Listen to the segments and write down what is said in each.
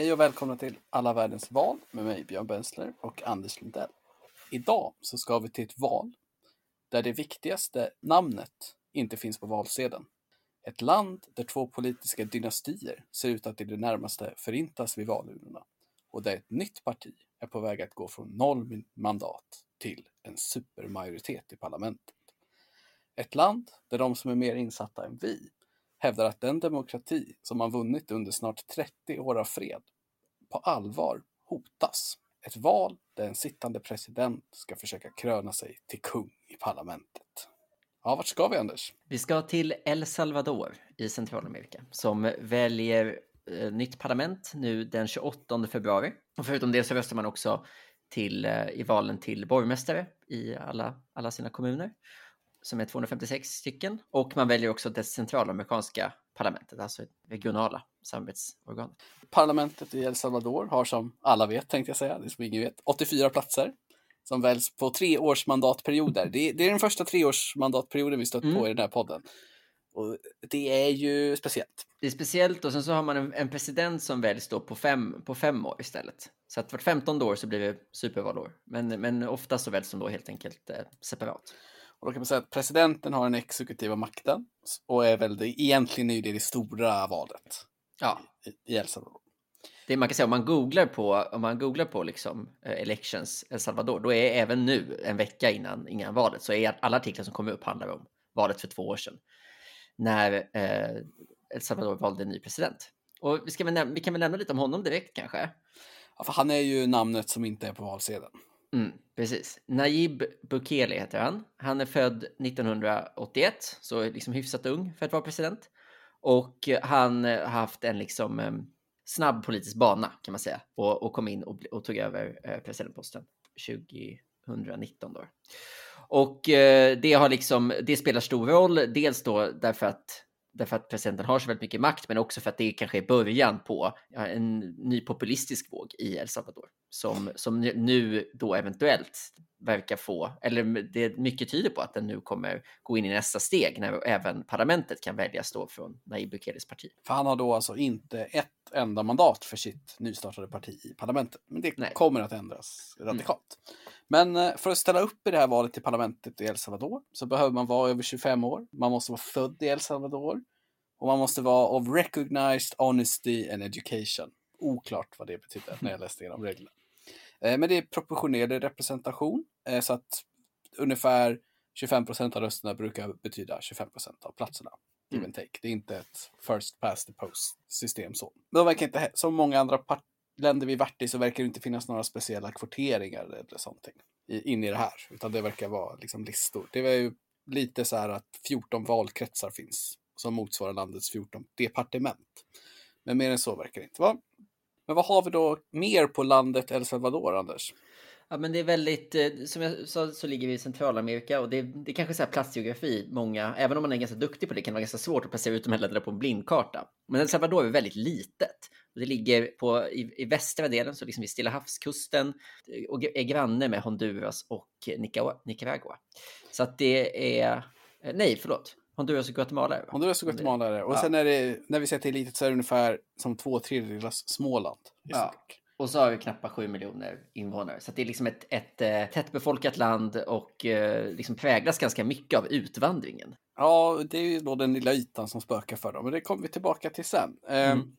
Hej och välkomna till Alla världens val med mig Björn Bensler och Anders Lindell. Idag så ska vi till ett val där det viktigaste namnet inte finns på valsedeln. Ett land där två politiska dynastier ser ut att i det närmaste förintas vid valurnorna och där ett nytt parti är på väg att gå från noll mandat till en supermajoritet i parlamentet. Ett land där de som är mer insatta än vi hävdar att den demokrati som man vunnit under snart 30 år av fred på allvar hotas. Ett val där en sittande president ska försöka kröna sig till kung i parlamentet. Ja, vart ska vi Anders? Vi ska till El Salvador i Centralamerika som väljer eh, nytt parlament nu den 28 februari. Och förutom det så röstar man också till, eh, i valen till borgmästare i alla, alla sina kommuner som är 256 stycken. Och man väljer också det centralamerikanska parlamentet, alltså regionala samarbetsorgan. Parlamentet i El Salvador har som alla vet, tänkte jag säga, det som ingen vet, 84 platser som väljs på tre års mandatperioder. Det, det är den första treårsmandatperioden vi stött mm. på i den här podden. Och det är ju speciellt. Det är speciellt och sen så har man en, en, president som väljs då på fem, på fem år istället. Så att vart 15 år så blir det supervalår. Men, men ofta så väljs de då helt enkelt eh, separat. Och då kan man säga att presidenten har den exekutiva makten och är väl det, egentligen är det det stora valet ja. i, i El Salvador. Det man kan säga om man googlar på, om man googlar på liksom eh, elections El Salvador, då är även nu en vecka innan, innan valet så är alla artiklar som kommer upp handlar om valet för två år sedan när eh, El Salvador valde en ny president. Och vi, ska väl vi kan väl nämna lite om honom direkt kanske? Ja, för han är ju namnet som inte är på valsedeln. Mm, precis. Najib Bukele heter han. Han är född 1981, så liksom hyfsat ung för att vara president. Och eh, han eh, har haft en liksom eh, snabb politisk bana kan man säga och, och kom in och, och, tog över presidentposten 2019 då. Och det har liksom, det spelar stor roll, dels då därför att därför att presidenten har så väldigt mycket makt, men också för att det kanske är början på en ny populistisk våg i El Salvador som, som nu då eventuellt verkar få, eller det mycket tyder på att den nu kommer gå in i nästa steg när även parlamentet kan väljas då från Nayib Bukeles parti. För han har då alltså inte ett enda mandat för sitt nystartade parti i parlamentet, men det Nej. kommer att ändras radikalt. Mm. Men eh, för att ställa upp i det här valet till parlamentet i El Salvador så behöver man vara över 25 år. Man måste vara född i El Salvador och man måste vara of recognized honesty and education. Oklart vad det betyder när jag läste igenom reglerna. Eh, men det är proportionerlig representation eh, så att ungefär 25 procent av rösterna brukar betyda 25 procent av platserna. Give and take. Det är inte ett first past the post system så. Men verkar inte, som många andra länder vi varit i så verkar det inte finnas några speciella kvoteringar eller sånt in i det här. Utan det verkar vara liksom listor. Det var ju lite så här att 14 valkretsar finns som motsvarar landets 14 departement. Men mer än så verkar det inte vara. Men vad har vi då mer på landet El Salvador, Anders? Ja, men det är väldigt, eh, som jag sa så ligger vi i Centralamerika och det, det är kanske så här platsgeografi, många, även om man är ganska duktig på det kan det vara ganska svårt att placera ut de här länderna på en blindkarta. Men El Salvador är väldigt litet. Det ligger på, i, i västra delen, så liksom vid Stilla havskusten och är granne med Honduras och Nicaragua. Så att det är, eh, nej förlåt, Honduras och Guatemala är det, Honduras och Guatemala är det. Och ja. sen är det, när vi säger till litet så är det ungefär som två tredjedelars Småland. Ja. Och så har vi knappt sju miljoner invånare. Så det är liksom ett, ett, ett eh, tättbefolkat land och eh, liksom präglas ganska mycket av utvandringen. Ja, det är ju då den lilla ytan som spökar för dem. Men det kommer vi tillbaka till sen. Eh, mm.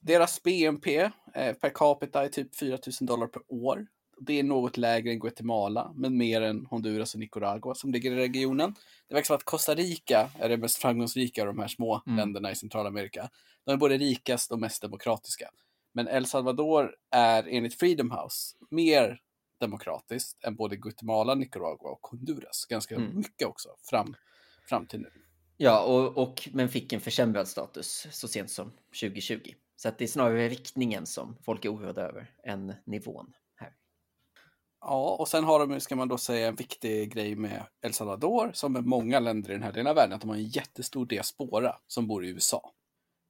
Deras BNP eh, per capita är typ 4 000 dollar per år. Det är något lägre än Guatemala, men mer än Honduras och Nicaragua som ligger i regionen. Det verkar som att Costa Rica är det mest framgångsrika av de här små mm. länderna i Centralamerika. De är både rikast och mest demokratiska. Men El Salvador är enligt Freedom House mer demokratiskt än både Guatemala, Nicaragua och Honduras. Ganska mm. mycket också fram, fram till nu. Ja, och, och, men fick en försämrad status så sent som 2020. Så att det är snarare riktningen som folk är oroade över än nivån. Ja, och sen har de, ska man då säga, en viktig grej med El Salvador, som med många länder i den här delen av världen, att de har en jättestor diaspora som bor i USA.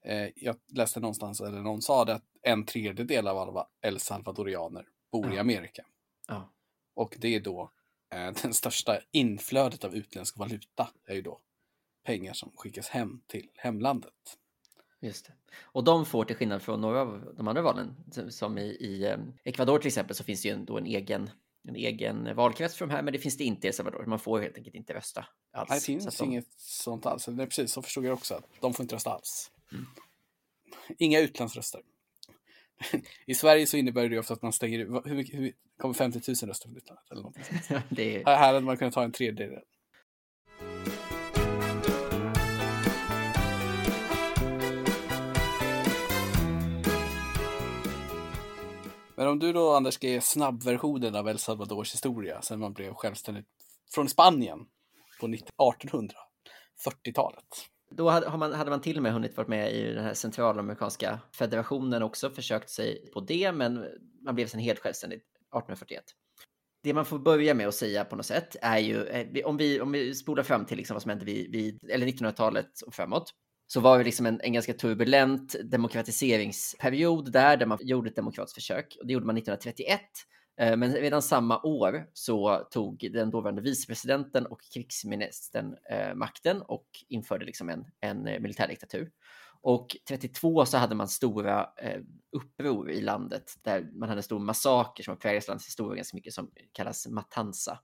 Eh, jag läste någonstans, eller någon sa det, att en tredjedel av alla El Salvadorianer bor ja. i Amerika. Ja. Och det är då eh, den största inflödet av utländsk valuta, är ju då pengar som skickas hem till hemlandet. Just det. Och de får till skillnad från några av de andra valen, som i, i eh, Ecuador till exempel, så finns det ju ändå en egen, en egen valkrets för de här, men det finns det inte i El Salvador. Man får helt enkelt inte rösta alls. Nej, det finns de... inget sånt alls. Är precis, så förstod jag också, att de får inte rösta alls. Inga utlandsröster. I Sverige så innebär det ofta att man stänger hur, hur, kommer 50 000 röster från utlandet? Eller det är... Här hade man kunnat ta en tredjedel. Men om du då, Anders, ska ge snabbversionen av El Salvadors historia sen man blev självständigt från Spanien på 1840-talet. Då hade man, hade man till och med hunnit vara med i den här centralamerikanska federationen också, försökt sig på det, men man blev sen helt självständig 1841. Det man får börja med att säga på något sätt är ju, eh, om vi, om vi spolar fram till liksom vad som hände vid, vid eller 1900-talet och framåt, så var det liksom en, en ganska turbulent demokratiseringsperiod där, där man gjorde ett demokratiskt försök. Och det gjorde man 1931. Eh, men redan samma år så tog den dåvarande vicepresidenten och krigsministern eh, makten och införde liksom en, en eh, militärdiktatur. Och 32 så hade man stora uppror i landet där man hade en stor massaker som har präglat landets historia ganska mycket som kallas matanza.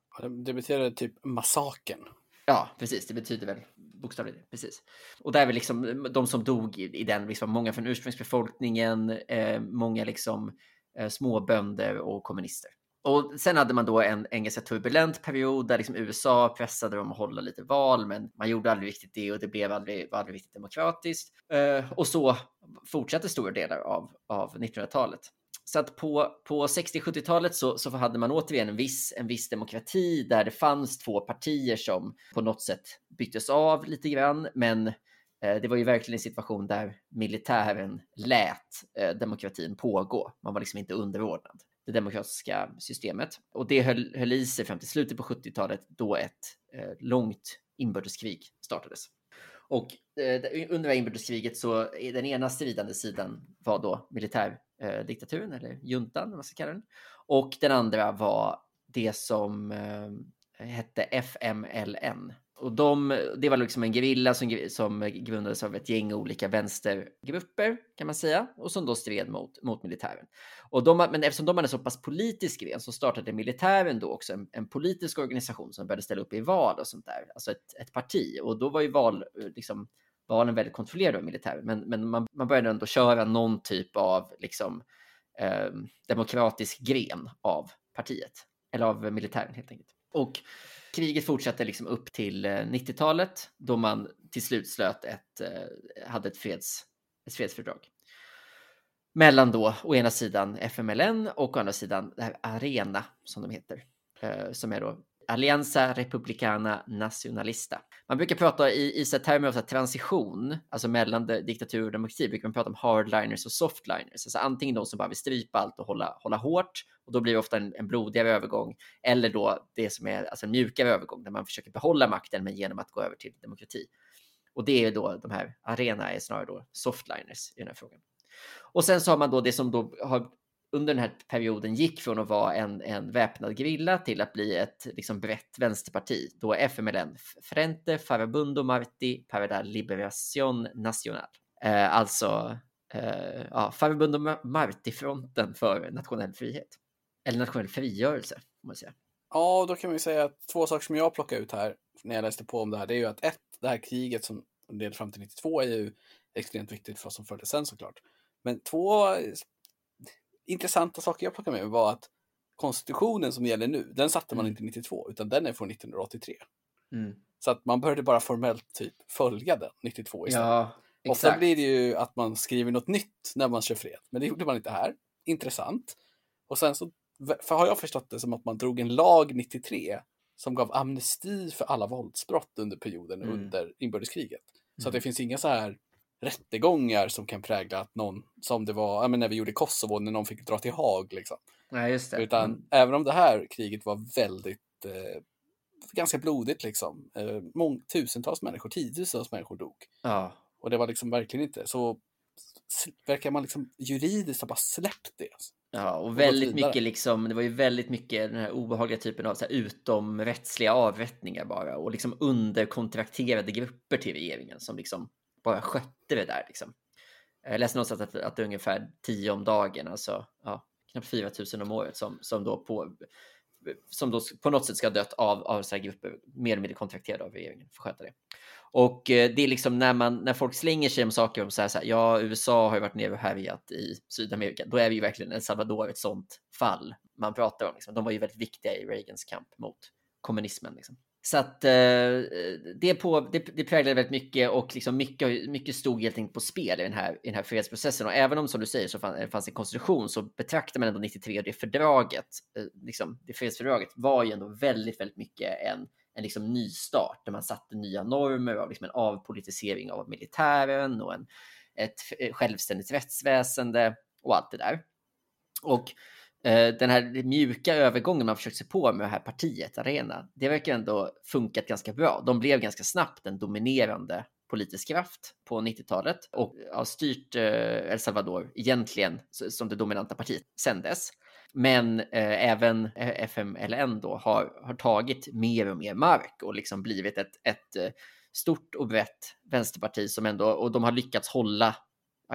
Det betyder typ massaken. Ja, precis. Det betyder väl bokstavligt precis. Och där är liksom de som dog i, i den, liksom många från ursprungsbefolkningen, eh, många liksom Eh, småbönder och kommunister. Och sen hade man då en, en ganska turbulent period där liksom USA pressade dem att hålla lite val, men man gjorde aldrig riktigt det och det blev aldrig, var aldrig riktigt demokratiskt. Eh, och så fortsatte stora delar av, av 1900-talet. Så att på, på 60-70-talet så, så hade man återigen en viss, en viss demokrati där det fanns två partier som på något sätt byttes av lite grann. Men Eh, det var ju verkligen en situation där militären lät eh, demokratin pågå. Man var liksom inte underordnad det demokratiska systemet. Och det höll, höll i sig fram till slutet på 70-talet då ett eh, långt inbördeskrig startades. Och under det här inbördeskriget så den ena stridande sidan var då militärdiktaturen eller juntan, vad man ska kalla den. Och den andra var det som hette FMLN, och de, det var liksom en gerilla som, som grundades av ett gäng olika vänstergrupper kan man säga och som då stred mot, mot militären. Och de, men eftersom de hade så pass politisk gren så startade militären då också en, en, politisk organisation som började ställa upp i val och sånt där, alltså ett, ett parti. Och då var ju val, liksom, valen väldigt kontrollerade av militären, men, men man, man började ändå köra någon typ av liksom, eh, demokratisk gren av partiet, eller av militären helt enkelt. Och kriget fortsatte liksom upp till eh, 90-talet då man till slut slöt ett, eh, hade ett, freds, ett fredsfördrag. Mellan då å ena sidan FMLN och å andra sidan det här Arena som de heter. Eh, som är då Allianza Republicana Nacionalista. Man brukar prata i, i termer av så transition, alltså mellan diktatur och demokrati, brukar man prata om hardliners och softliners. Alltså antingen de som bara vill strypa allt och hålla, hålla hårt och då blir det ofta en, en blodigare övergång eller då det som är alltså en mjukare övergång där man försöker behålla makten men genom att gå över till demokrati. Och det är då de här arena är snarare då softliners i den här frågan. Och sen så har man då det som då har under den här perioden gick från att vara en, en väpnad grilla till att bli ett liksom, brett vänsterparti. Då FMLN, Frente Farabundo Marti para la Liberación Nacional. Eh, alltså eh, ja, Farabundo Marti-fronten för nationell frihet. Eller nationell frigörelse, man säga. Ja, då kan man ju säga att två saker som jag plockar ut här när jag läste på om det här, det är ju att ett, det här kriget som ledde fram till 92 är ju extremt viktigt för vad som följde sen såklart. Men två intressanta saker jag plockade med var att konstitutionen som gäller nu, den satte man mm. inte 92, utan den är från 1983. Mm. Så att man började bara formellt typ följa den 92 istället. Ja, Ofta blir det ju att man skriver något nytt när man kör fred, men det gjorde man inte här. Intressant. Och sen så för har jag förstått det som att man drog en lag 93 som gav amnesti för alla våldsbrott under perioden mm. under inbördeskriget. Så att det mm. finns inga så här rättegångar som kan prägla att någon, som det var när vi gjorde Kosovo, när någon fick dra till Haag. Liksom. Ja, just det. Utan mm. även om det här kriget var väldigt, eh, ganska blodigt liksom, eh, mång, tusentals människor, tiotusentals människor dog. Ja. Och det var liksom verkligen inte, så verkar man liksom juridiskt ha bara släppt det. Alltså. Ja, och väldigt mycket liksom, det var ju väldigt mycket den här obehagliga typen av så här, utomrättsliga avrättningar bara och liksom underkontrakterade grupper till regeringen som liksom bara skötte det där liksom. Jag läste någonstans att, att det är ungefär 10 om dagen, alltså ja, knappt 4 000 om året som, som då på som då på något sätt ska ha dött av, av så här grupper, mer eller mindre kontrakterade av regeringen för att sköta det. Och eh, det är liksom när, man, när folk slänger sig om saker om så här, så här, ja, USA har ju varit nere och härjat i Sydamerika, då är vi ju verkligen El Salvador ett sånt fall man pratar om. Liksom. De var ju väldigt viktiga i Reagans kamp mot kommunismen. Liksom. Så att eh, det, på, det, det präglade väldigt mycket och liksom mycket, mycket stod helt enkelt på spel i den, här, i den här fredsprocessen. Och även om som du säger så fann, fanns en konstitution så betraktar man ändå 93 och det fördraget, eh, liksom, det fredsfördraget var ju ändå väldigt, väldigt mycket en, en liksom nystart där man satte nya normer av liksom en avpolitisering av militären och en, ett eh, självständigt rättsväsende och allt det där. Och Eh, den här mjuka övergången man försökt sig på med det här partiet, Arena, det verkar ändå funkat ganska bra. De blev ganska snabbt en dominerande politisk kraft på 90-talet och har styrt eh, El Salvador egentligen som det dominanta partiet sedan dess. Men eh, även eh, FMLN då har, har tagit mer och mer mark och liksom blivit ett, ett eh, stort och brett vänsterparti som ändå, och de har lyckats hålla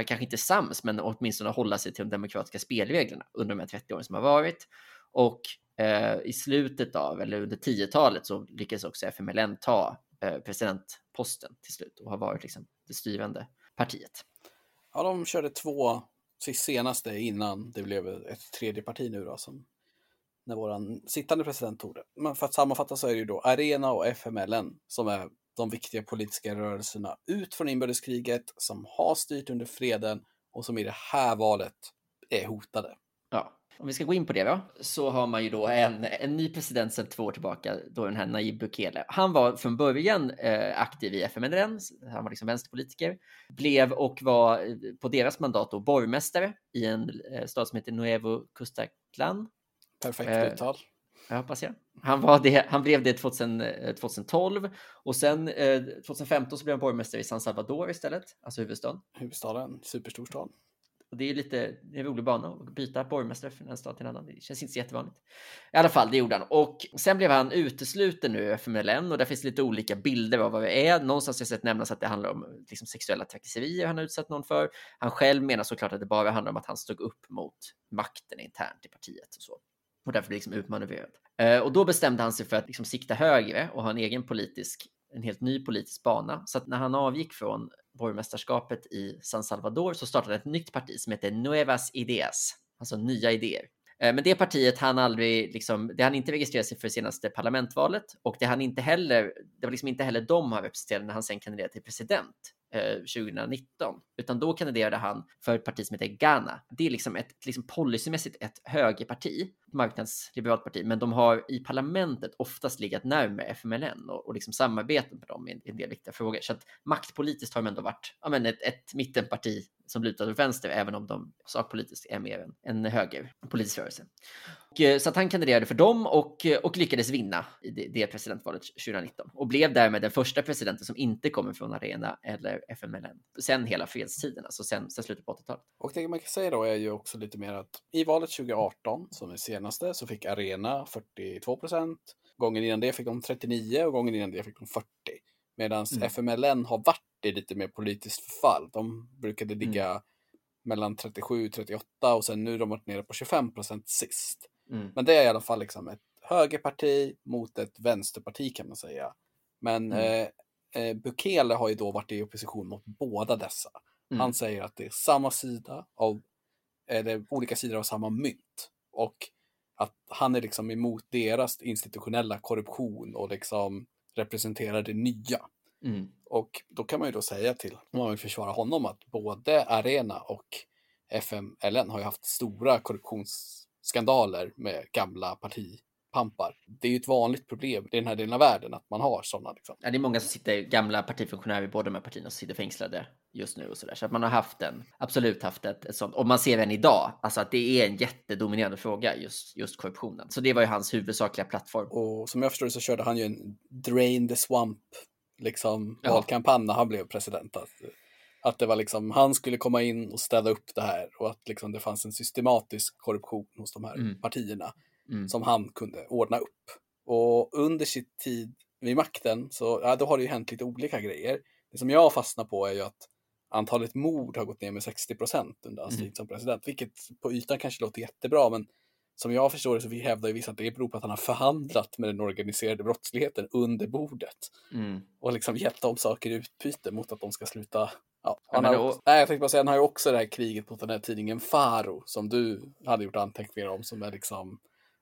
kanske inte sams, men åtminstone hålla sig till de demokratiska spelreglerna under de här 30 åren som har varit. Och eh, i slutet av, eller under 10-talet, så lyckades också FMLN ta eh, presidentposten till slut och har varit liksom det styrande partiet. Ja, de körde två sist senaste innan det blev ett tredje parti nu då, som när våran sittande president tog det. Men för att sammanfatta så är det ju då Arena och FMLN som är de viktiga politiska rörelserna ut från inbördeskriget som har styrt under freden och som i det här valet är hotade. Ja, om vi ska gå in på det då, så har man ju då en, en ny president sedan två år tillbaka, då den här Nayib Bukele. Han var från början eh, aktiv i FMLN, han var liksom vänsterpolitiker, blev och var eh, på deras mandat då borgmästare i en eh, stad som heter Nuevo Custaclan. Perfekt eh, uttal. Jag hoppas jag. Han, var det, han blev det 2000, 2012 eh, och sen eh, 2015 så blev han borgmästare i San Salvador istället, alltså huvudstaden. Huvudstaden, superstor stad. Och det är lite det är en rolig bana att byta borgmästare från en stad till en annan. Det känns inte så jättevanligt. I alla fall, det gjorde han. Och sen blev han utesluten nu FMLN och där finns lite olika bilder av vad det är. Någonstans har jag sett nämnas att det handlar om liksom, sexuella trakasserier han har utsatt någon för. Han själv menar såklart att det bara handlar om att han stod upp mot makten internt i partiet och så och därför liksom utmanövrerad. Eh, och då bestämde han sig för att liksom sikta högre och ha en egen politisk, en helt ny politisk bana. Så att när han avgick från borgmästerskapet i San Salvador så startade ett nytt parti som heter Nuevas Ideas, alltså nya idéer. Eh, men det partiet han aldrig, liksom, det han inte registrerade sig för senaste parlamentvalet och det han inte heller, det var liksom inte heller de han representerade när han sen kandiderade till president eh, 2019, utan då kandiderade han för ett parti som heter Ghana. Det är liksom ett liksom policymässigt ett högerparti, marknadsliberalt parti, men de har i parlamentet oftast legat närmare FMLN och, och liksom samarbetat med dem i en, i en del viktiga frågor. Så att maktpolitiskt har de ändå varit ja, men ett, ett mittenparti som lutar åt vänster, även om de sakpolitiskt är mer en, en höger politisk rörelse. Och, eh, så att han kandiderade för dem och, eh, och lyckades vinna i det, det presidentvalet 2019 och blev därmed den första presidenten som inte kommer från Arena eller FMLN sen hela fredstiden, alltså sen, sen slutet på 80-talet. Och det man kan säga då är ju också lite mer att i valet 2018, som är senaste, så fick Arena 42 procent. Gången innan det fick de 39 och gången innan det fick de 40. Medan mm. FMLN har varit i lite mer politiskt förfall. De brukade ligga mm. mellan 37 och 38 och sen nu har de varit nere på 25 procent sist. Mm. Men det är i alla fall liksom ett högerparti mot ett vänsterparti kan man säga. Men mm. eh, eh, Bukele har ju då varit i opposition mot båda dessa. Mm. Han säger att det är samma sida av, eller olika sidor av samma mynt. Och att han är liksom emot deras institutionella korruption och liksom representerar det nya. Mm. Och då kan man ju då säga till, om man vill försvara honom, att både Arena och FMLN har ju haft stora korruptionsskandaler med gamla partipampar. Det är ju ett vanligt problem i den här delen av världen att man har sådana. Liksom. Ja, det är många som sitter, gamla partifunktionärer i båda de här partierna, som sitter fängslade just nu och sådär. Så att man har haft en, absolut haft ett, ett sånt. Och man ser än idag, alltså att det är en jättedominerande fråga, just, just korruptionen. Så det var ju hans huvudsakliga plattform. Och som jag förstår så körde han ju en Drain the Swamp liksom ja. valkampanj när han blev president. Att, att det var liksom, han skulle komma in och städa upp det här och att liksom det fanns en systematisk korruption hos de här mm. partierna mm. som han kunde ordna upp. Och under sitt tid vid makten så ja, då har det ju hänt lite olika grejer. Det som jag fastnar på är ju att antalet mord har gått ner med 60 procent under hans tid som president, vilket på ytan kanske låter jättebra, men som jag förstår det så hävdar ju vissa att det beror på att han har förhandlat med den organiserade brottsligheten under bordet Mm. och liksom gett dem saker i utbyte mot att de ska sluta. Ja, Ja, han men har, då- nej, jag tänkte bara säga, han har ju också det här kriget mot den här tidningen Faro som du hade gjort anteckningar om som är liksom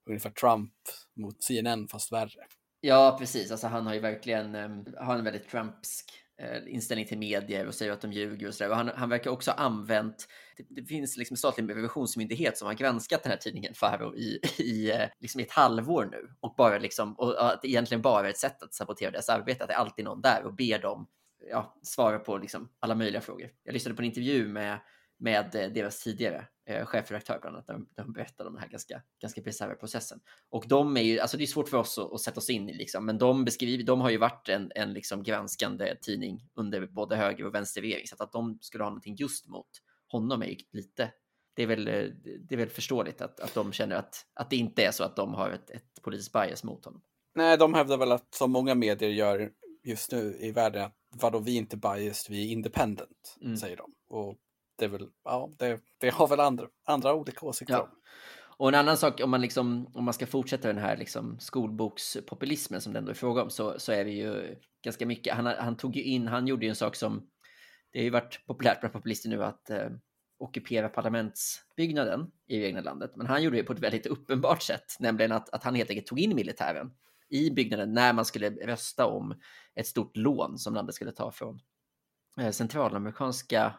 ungefär Trump mot CNN fast värre. Ja, precis. Alltså, han har ju verkligen ehm, har en väldigt Trumpsk eh, inställning till medier och säger att de ljuger och sådär. Och han, han verkar också ha använt, det, det finns liksom en statlig revisionsmyndighet som har granskat den här tidningen Faro i, i eh, liksom ett halvår nu och bara liksom, och att det egentligen bara är ett sätt att sabotera deras arbete, att det är alltid någon där och ber dem ja, svara på liksom alla möjliga frågor. Jag lyssnade på en intervju med, med eh, deras tidigare eh, chefredaktör bland annat, de berättade om den här ganska, ganska bisarra processen. Och de är ju, alltså det är svårt för oss att, att sätta oss in i liksom, men de beskriver, de har ju varit en, en liksom granskande tidning under både höger och vänsterregering, så att, att de skulle ha någonting just mot honom är ju lite, det är väl, eh, det är väl förståeligt att, att de känner att, att det inte är så att de har ett, ett politiskt bias mot honom. Nej, de hävdar väl att som många medier gör just nu i världen, att vadå, vi är inte biased, vi är independent, Mm. säger de. Och det är väl, ja, det, det har väl andra, andra olika åsikter Ja. om. Och en annan sak, om man, liksom, om man ska fortsätta den här liksom skolbokspopulismen som det ändå är fråga om, så, så är det ju ganska mycket. Han, han tog ju in, han gjorde ju en sak som, det har ju varit populärt bland populister nu att eh, ockupera parlamentsbyggnaden i det egna landet. Men han gjorde det på ett väldigt uppenbart sätt, nämligen att, att han helt enkelt tog in militären i byggnaden när man skulle rösta om ett stort lån som landet skulle ta från eh, centralamerikanska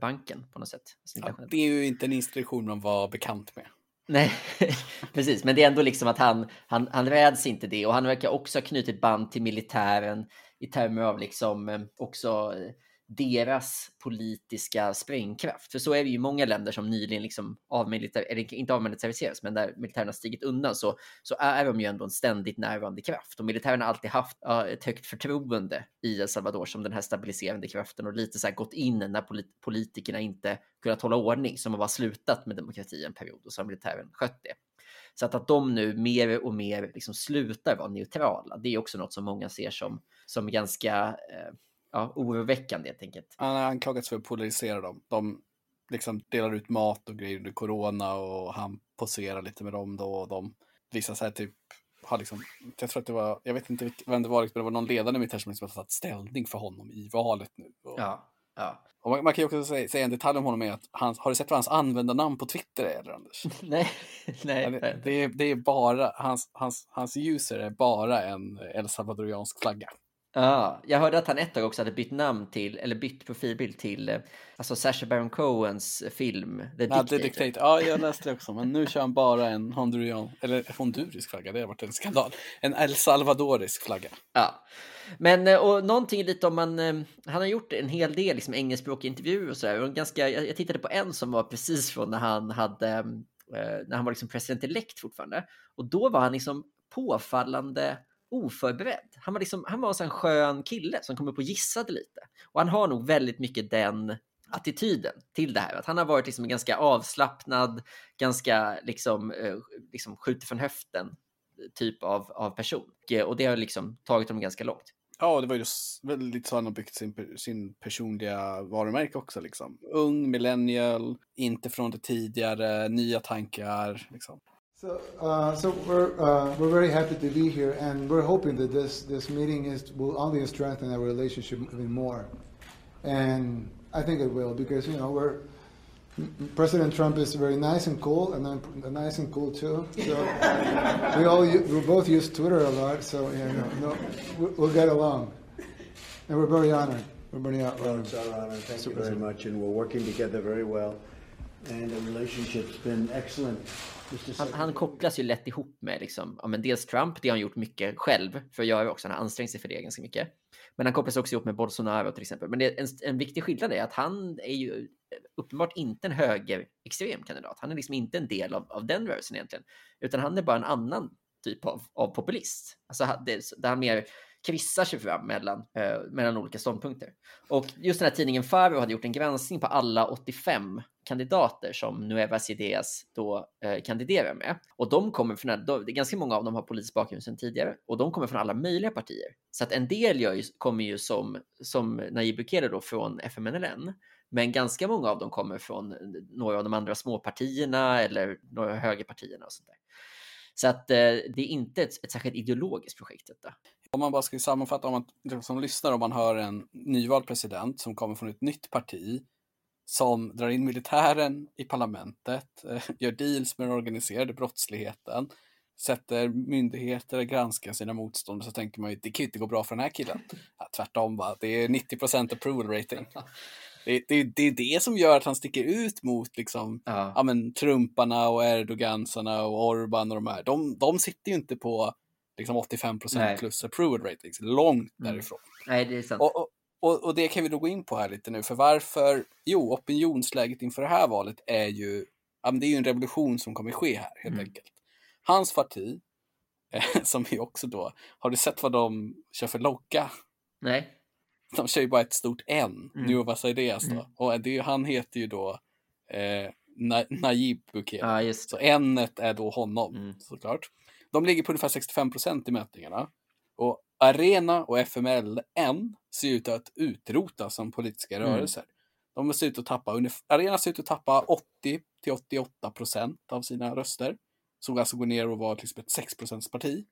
banken på något sätt. Alltså Ja, det är ju inte en institution man var bekant med. Nej, precis. Men det är ändå liksom att han, han, han räds inte det och han verkar också ha knutit band till militären i termer av liksom eh, också eh, deras politiska sprängkraft. För så är det ju i många länder som nyligen liksom avmilitär, eller inte avmilitariserats, men där militären har stigit undan så, så är de ju ändå en ständigt närvarande kraft. Och militären har alltid haft uh, ett högt förtroende i El Salvador som den här stabiliserande kraften och lite så här gått in när polit- politikerna inte kunnat hålla ordning, som har bara slutat med demokrati en period och så har militären skött det. Så att, att de nu mer och mer liksom slutar vara neutrala, det är också något som många ser som, som ganska eh, ja, oroväckande helt enkelt. Han har anklagats för att polarisera dem. De liksom delar ut mat och grejer under corona och han poserar lite med dem då och de visar sig typ har liksom, jag tror att det var, jag vet inte vem det var, men det var någon ledande militär som liksom har tagit ställning för honom i valet nu. Och, Ja, ja. och man, man kan ju också säga, säga en detalj om honom är att han, har du sett vad hans användarnamn på Twitter är eller Anders? Nej, nej. Det, det, är, det är bara, hans, hans, hans user är bara en El Salvadoriansk flagga. Ja, jag hörde att han ett tag också hade bytt namn till, eller bytt profilbild till, eh, alltså Sacha Baron Cohens film The Ja, Dictator. det Dictate. Ja, jag läste det också. Men nu kör han bara en hondurian, eller hondurisk flagga. Det har varit en skandal. En El Salvadorisk flagga. Ja. Men eh, och någonting lite om man, eh, han har gjort en hel del liksom engelskspråkiga intervjuer och sådär. Och ganska, jag, tittade på en som var precis från när han hade, när han var liksom president-elect fortfarande. Och då var han liksom påfallande oförberedd. Han var liksom, han var en sån skön kille som kom upp och gissade lite. Och han har nog väldigt mycket den attityden till det här. Att han har varit liksom ganska avslappnad, ganska liksom, eh, liksom skjuter från höften eh, typ av, av person. Eh, och, det har liksom tagit honom ganska långt. Ja, det var ju väldigt lite så han har byggt sin, sin personliga varumärke också. Liksom. Ung, millennial, inte från det tidigare, nya tankar. Liksom. So, uh, so we're uh, we're very happy to be here, and we're hoping that this this meeting is will only strengthen our relationship even more, and I think it will because you know we're President Trump is very nice and cool, and I'm nice and cool too. So we all we both use Twitter a lot, so you know, no, we- we'll get along, and we're very honored. We're very Well, honored. it's our honor. Thank you very super. much, and we're working together very well. Han, han kopplas ju lätt ihop med liksom, ja, men dels Trump, det har han gjort mycket själv för att göra också. Han har ansträngt sig för det ganska mycket. Men han kopplas också ihop med Bolsonaro till exempel. Men en, en viktig skillnad är att han är ju uppenbart inte en högerextrem kandidat. Han är liksom inte en del av, av den rörelsen egentligen, utan han är bara en annan typ av, av populist. Alltså det, där han mer kryssar sig fram mellan, eh, mellan olika ståndpunkter. Och just den här tidningen Faro hade gjort en granskning på alla 85 kandidater som Nuevas Ideas då eh, kandiderar med. Och de kommer från, då, ganska många av dem har politisk bakgrund sedan tidigare och de kommer från alla möjliga partier. Så att en del gör ju, kommer ju som, som Najib Bukele då från FMNLN. Men ganska många av dem kommer från några av de andra småpartierna eller några högerpartierna och sånt där. Så att eh, det är inte ett, ett särskilt ideologiskt projekt detta. Om man bara ska sammanfatta, om man liksom som lyssnar, om man hör en nyvald president som kommer från ett nytt parti som drar in militären i parlamentet, eh, gör deals med den organiserade brottsligheten, sätter myndigheter att granska sina motståndare så tänker man ju det kan ju inte gå bra för den här killen. Ja, tvärtom, va? det är 90% approval rating. Det, det, det, är det som gör att han sticker ut mot liksom, ja. ja men, Trumparna och Erdogansarna och Orban och de här. De, de sitter ju inte på liksom 85% plus approval ratings, långt mm. därifrån. Nej, det är sant. Och, och, och, och, det kan vi då gå in på här lite nu, för varför? Jo, opinionsläget inför det här valet är ju, det är ju en revolution som kommer ske här helt mm. enkelt. Hans parti, eh, som vi också då, har du sett vad de kör för logga? Nej. De kör ju bara ett stort N, mm. Nuova Ideas då. Mm. Och det, han heter ju då eh, Na Najib Bukele. Ah, så N är då honom mm. såklart. De ligger på ungefär 65 procent i mätningarna. Och Arena och FMLN ser ut att utrotas som politiska mm. rörelser. De ser ut att tappa, Arena ser ut att tappa 80 till 88 procent av sina röster. Som alltså går ner och var exempel ett 6 procents parti.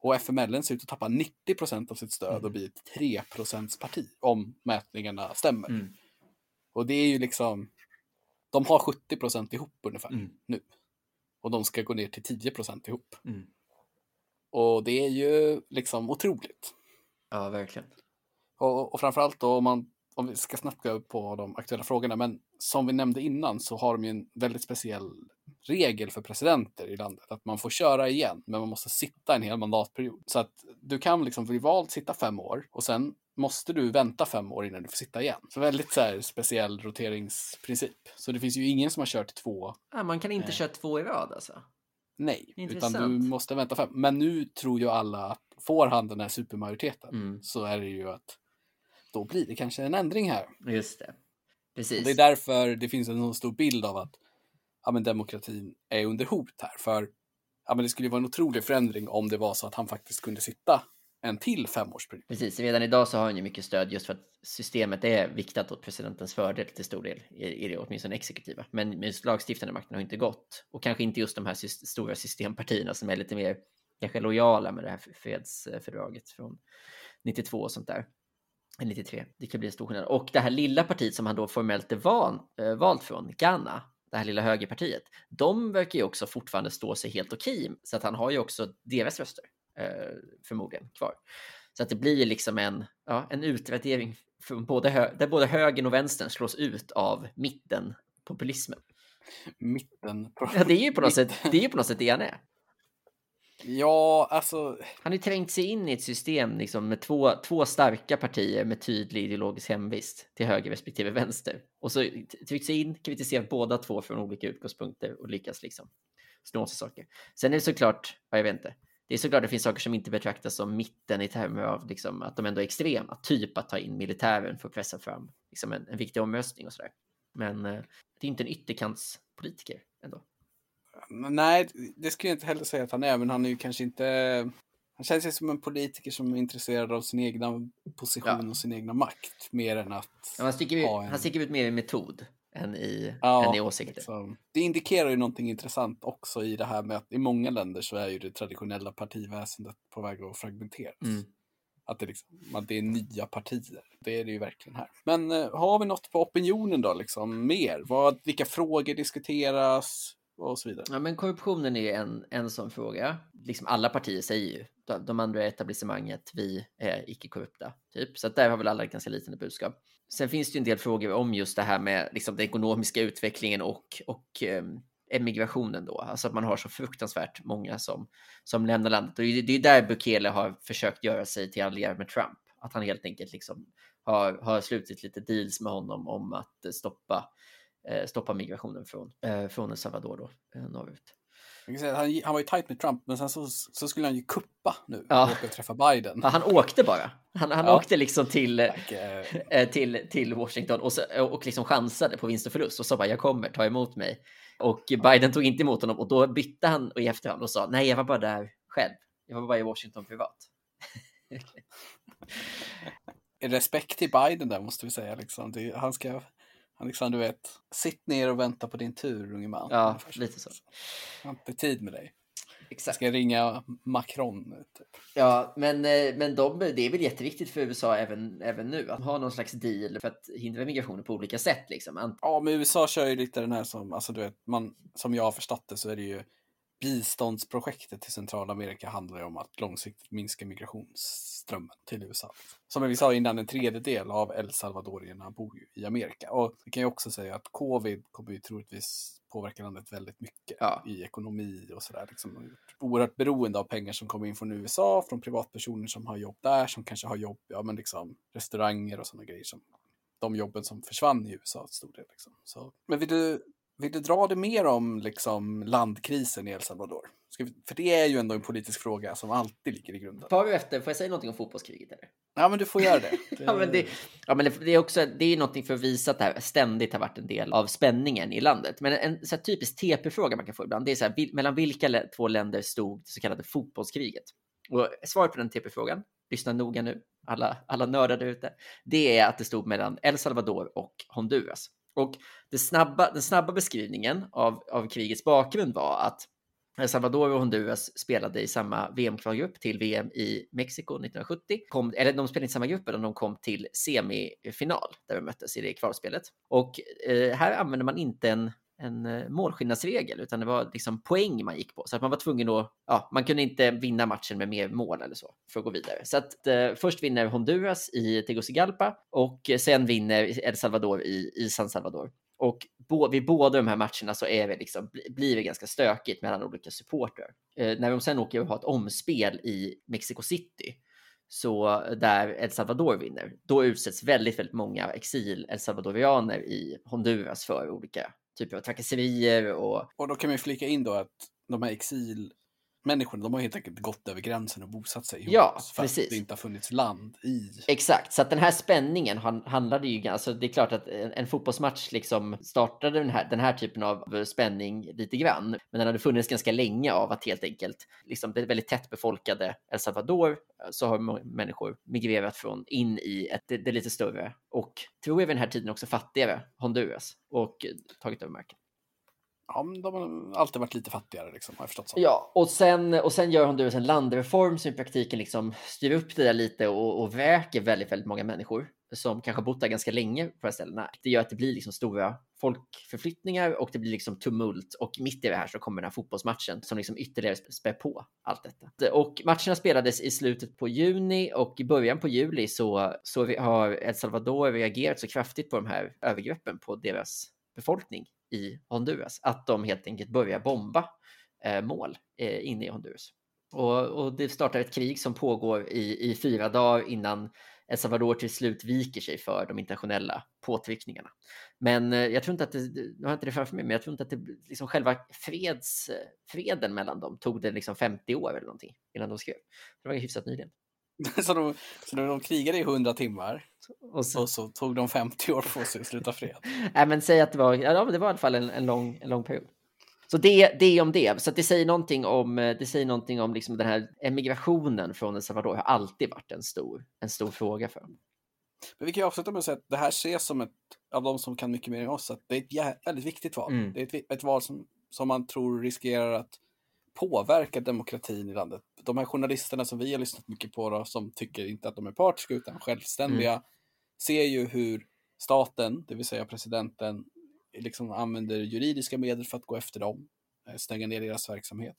Och FMLN ser ut att tappa 90 procent av sitt stöd mm. och bli ett 3 procents parti om mätningarna stämmer. Mm. Och det är ju liksom, de har 70 procent ihop ungefär mm. nu. Och de ska gå ner till 10 procent ihop. Mm. Och det är ju liksom otroligt. Ja, verkligen. Och, och framförallt då om man, om vi ska snabbt gå upp på de aktuella frågorna, men som vi nämnde innan så har de ju en väldigt speciell regel för presidenter i landet. Att man får köra igen, men man måste sitta en hel mandatperiod. Så att du kan liksom bli vald, sitta fem år och sen måste du vänta fem år innan du får sitta igen. Så väldigt så här, speciell roteringsprincip. Så det finns ju ingen som har kört två. Ja, man kan inte eh, köra två i rad alltså? Nej, Intressant. utan du måste vänta fem. Men nu tror ju alla att får han den här supermajoriteten mm. så är det ju att då blir det kanske en ändring här. Just det. Precis. Och det är därför det finns en så stor bild av att ja, men demokratin är under hot här. För ja, men det skulle vara en otrolig förändring om det var så att han faktiskt kunde sitta en till femårsperiod. Precis, redan idag så har han ju mycket stöd just för att systemet är viktat åt presidentens fördel till stor del i det åtminstone exekutiva. Men just lagstiftande makten har inte gått och kanske inte just de här sy stora systempartierna som är lite mer kanske lojala med det här fredsfördraget från 92 och sånt där. 93. Det kan bli en stor skillnad. Och det här lilla partiet som han då formellt är van, äh, valt från, Ghana, det här lilla högerpartiet, de verkar ju också fortfarande stå sig helt okej. Så att han har ju också deras röster förmodligen kvar. Så att det blir liksom en, ja, en utvärdering från både där både högern och vänstern slås ut av mittenpopulismen. Mitten? Ja, det är ju på något sätt det, är på något sätt det han är. Ja, alltså. Han har ju trängt sig in i ett system liksom, med två, två starka partier med tydlig ideologisk hemvist till höger respektive vänster. Och så tryckt sig in, kritiserat båda två från olika utgångspunkter och lyckas liksom snå sig saker. Sen är det såklart, ja, jag vet inte, det är såklart det finns saker som inte betraktas som mitten i termer av liksom, att de ändå är extrema, typ att ta in militären för att pressa fram liksom, en, en viktig omröstning och sådär. Men eh, det är inte en ytterkantspolitiker ändå. Nej, det skulle jag inte heller säga att han är, men han är ju kanske inte... Han känns ju som en politiker som är intresserad av sin egna position ja. och sin egna makt, mer än att... Ja, han, sticker ut, en... han sticker ut mer i metod än i, ja, än i åsikter. Liksom. Det indikerar ju någonting intressant också i det här med att i många länder så är ju det traditionella partiväsendet på väg att fragmenteras. Mm. Att det, liksom, att det är nya partier. Det är det ju verkligen här. Men uh, har vi något på opinionen då, liksom mer? Vad, vilka frågor diskuteras? Och så vidare. Ja, men korruptionen är en, en sån fråga. Liksom alla partier säger ju, de, de andra etablissemanget, vi är icke-korrupta. Typ. Så att där har väl alla ett ganska liknande budskap. Sen finns det ju en del frågor om just det här med liksom, den ekonomiska utvecklingen och, och um, emigrationen då. Alltså att man har så fruktansvärt många som, som lämnar landet. Och det, det är där Bukele har försökt göra sig till allierad med Trump. Att han helt enkelt liksom har, har slutit lite deals med honom om att stoppa stoppa migrationen från, eh, från El Salvador då, eh, norrut. Han, han var ju tajt med Trump, men sen så, så skulle han ju kuppa nu ja. och åka träffa Biden. Ja, han åkte bara. Han, han ja. åkte liksom till, till, till Washington och, så, och liksom chansade på vinst och förlust och sa bara jag kommer, ta emot mig. Och Biden tog inte emot honom och då bytte han i efterhand och sa nej, jag var bara där själv. Jag var bara i Washington privat. Respekt till Biden där måste vi säga. Liksom. Det, han ska han liksom, du vet, sitt ner och vänta på din tur, unge man. Ja, lite så. Jag har inte tid med dig. Exakt. Ska jag ringa Macron nu? Typ. Ja, men, eh, men de, det är väl jätteviktigt för USA även, även nu att ha någon slags deal för att hindra migrationen på olika sätt. Liksom. Ja, men USA kör ju lite den här som, alltså du vet, man, som jag har förstått det så är det ju biståndsprojektet till Centralamerika handlar ju om att långsiktigt minska migrationsströmmen till USA. Som vi sa innan, en tredjedel av El Salvadorierna bor ju i Amerika. Och vi kan ju också säga att covid kommer ju troligtvis påverka landet väldigt mycket ja. i ekonomi och sådär. Liksom, oerhört beroende av pengar som kommer in från USA, från privatpersoner som har jobb där, som kanske har jobb, ja men liksom restauranger och sådana grejer som de jobben som försvann i USA till stor del. Liksom. Så, men vill du vill du dra det mer om liksom, landkrisen i El Salvador? Vi, för det är ju ändå en politisk fråga som alltid ligger i grunden. Tar vi efter, får jag säga någonting om fotbollskriget? Eller? Ja, men du får göra det. det... ja, men det, ja, men det, är också det är någonting för att visa att det här ständigt har varit en del av spänningen i landet. Men en här, typisk TP-fråga man kan få ibland, det är så här, mellan vilka två länder stod det så kallade fotbollskriget? Och svaret på den TP-frågan, lyssna noga nu, alla, alla nördar ute, det är att det stod mellan El Salvador och Honduras. Och det snabba, den snabba beskrivningen av, av krigets bakgrund var att El Salvador och Honduras spelade i samma VM-kvalgrupp till VM i Mexiko 1970. Kom, eller de spelade inte i samma grupp, utan de kom till semifinal där de möttes i det kvalspelet. Och eh, här använder man inte en en eh, målskillnadsregel, utan det var liksom poäng man gick på. Så att man var tvungen att, ja, man kunde inte vinna matchen med mer mål eller så för att gå vidare. Så att eh, först vinner Honduras i Tegucigalpa och sen vinner El Salvador i, i San Salvador. Och bo, vid båda de här matcherna så är det liksom, blir det ganska stökigt mellan olika supportrar. Eh, när de sen åker och har ett omspel i Mexico City, så där El Salvador vinner, då utsätts väldigt, väldigt många exil El Salvadorianer i Honduras för olika typer av trakasserier och... Och då kan man flika in då att de här exil människorna, de har helt enkelt gått över gränsen och bosatt sig ihop. Ja, för precis. att det inte har funnits land i. Exakt, så att den här spänningen handlade ju, alltså det är klart att en, en fotbollsmatch liksom startade den här, den här typen av spänning lite grann, men den hade funnits ganska länge av att helt enkelt, liksom det väldigt tätt befolkade El Salvador, så har människor migrerat från in i ett, det, det lite större och tror jag vid den här tiden också fattigare Honduras och tagit över marken. Ja, de har alltid varit lite fattigare, liksom, har jag förstått. Så. Ja, och sen, och sen gör Honduras en landreform som i praktiken liksom styr upp det där lite och, och väker väldigt, väldigt många människor som kanske har bott där ganska länge på de här ställena. Det gör att det blir liksom stora folkförflyttningar och det blir liksom tumult och mitt i det här så kommer den här fotbollsmatchen som liksom ytterligare spär på allt detta. Och matcherna spelades i slutet på juni och i början på juli så, så har El Salvador reagerat så kraftigt på de här övergreppen på deras befolkning i Honduras, att de helt enkelt börjar bomba eh, mål eh, inne i Honduras. Och, och, det startar ett krig som pågår i, i fyra dagar innan El Salvador till slut viker sig för de internationella påtryckningarna. Men eh, jag tror inte att det, nu har jag inte det framför mig, men jag tror inte att det, liksom själva freds, freden mellan dem tog det liksom 50 år eller någonting innan de skrev. Det var hyfsat nyligen. så, de, så de krigade i 100 timmar och så, och så, tog de 50 år på sig att sluta fred? Nej, men säg att det var, ja, det var i alla fall en, en, lång, en lång period. Så det, det om det. Så det säger någonting om, det säger någonting om liksom den här emigrationen från El Salvador har alltid varit en stor, en stor fråga för dem. Men vi kan ju avsluta med att säga att det här ses som ett, av de som kan mycket mer än oss, att det är ett väldigt viktigt val. Mm. Det är ett, ett val som, som man tror riskerar att påverka demokratin i landet. De här journalisterna som vi har lyssnat mycket på, då, som tycker inte att de är partiska utan självständiga, mm. ser ju hur staten, det vill säga presidenten, liksom använder juridiska medel för att gå efter dem, eh, stänga ner deras verksamhet.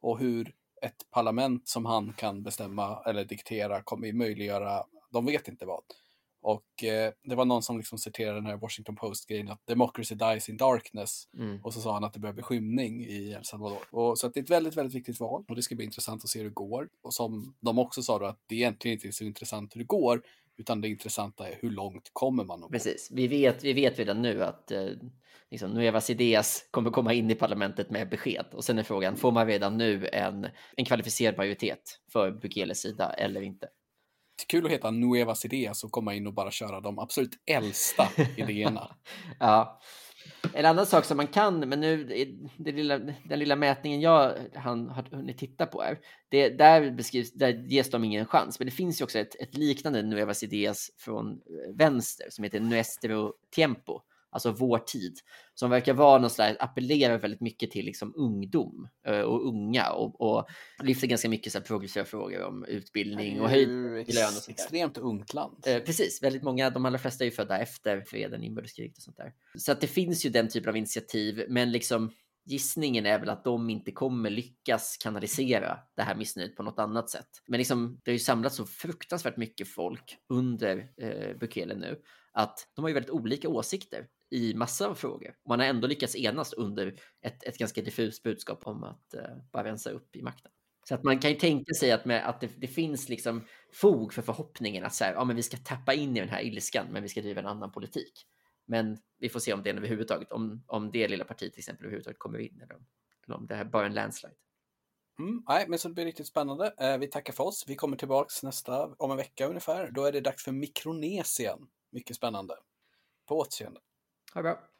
Och hur ett parlament som han kan bestämma eller diktera kommer möjliggöra, de vet inte vad. Och eh, det var någon som liksom citerade den här Washington Post-grejen att democracy dies in darkness. Mm. Och så sa han att det börjar bli skymning i El Salvador. Och, så att det är ett väldigt, väldigt viktigt val och det ska bli intressant att se hur det går. Och som de också sa då att det egentligen inte är så intressant hur det går, Utan det intressanta är hur långt kommer man? Precis, vi vet, vi vet redan nu att eh, liksom, Nuevas Ideas kommer komma in i parlamentet med besked. Och sen är frågan, får man redan nu en, en kvalificerad majoritet för Bukeles sida eller inte? Kul att heta Nuevas Ideas och komma in och bara köra de absolut äldsta idéerna. ja. En annan sak som man kan, men nu lilla, den lilla mätningen jag han har hunnit titta på är, det, där, beskrivs, där ges de ingen chans. Men det finns ju också ett, ett liknande Nuevas Ideas från eh, vänster som heter Nuestro Tiempo alltså vår tid, som verkar vara någon slags, appellerar väldigt mycket till liksom ungdom uh, och unga och, och lyfter ganska mycket så progressiva frågor om utbildning och höjd lön. Och extremt ungt land. Uh, precis, väldigt många, de allra flesta är ju födda efter freden, inbördeskriget och sånt där. Så att det finns ju den typen av initiativ, men liksom gissningen är väl att de inte kommer lyckas kanalisera det här missnöjet på något annat sätt. Men liksom, det har ju samlats så fruktansvärt mycket folk under eh, Bukele nu att de har ju väldigt olika åsikter i massa av frågor. Man har ändå lyckats enas under ett, ett ganska diffust budskap om att eh, bara rensa upp i makten. Så att man kan ju tänka sig att, med, att det, det, finns liksom fog för förhoppningen att så här, ja, men vi ska tappa in i den här ilskan, men vi ska driva en annan politik. Men vi får se om det överhuvudtaget, om, om det lilla partiet till exempel överhuvudtaget kommer in eller om, eller om det här bara är en landslide. Mm, nej, men så det blir riktigt spännande. Eh, vi tackar för oss. Vi kommer tillbaks nästa, om en vecka ungefär. Då är det dags för Mikronesien. Mycket spännande. På återseende. Ha det bra.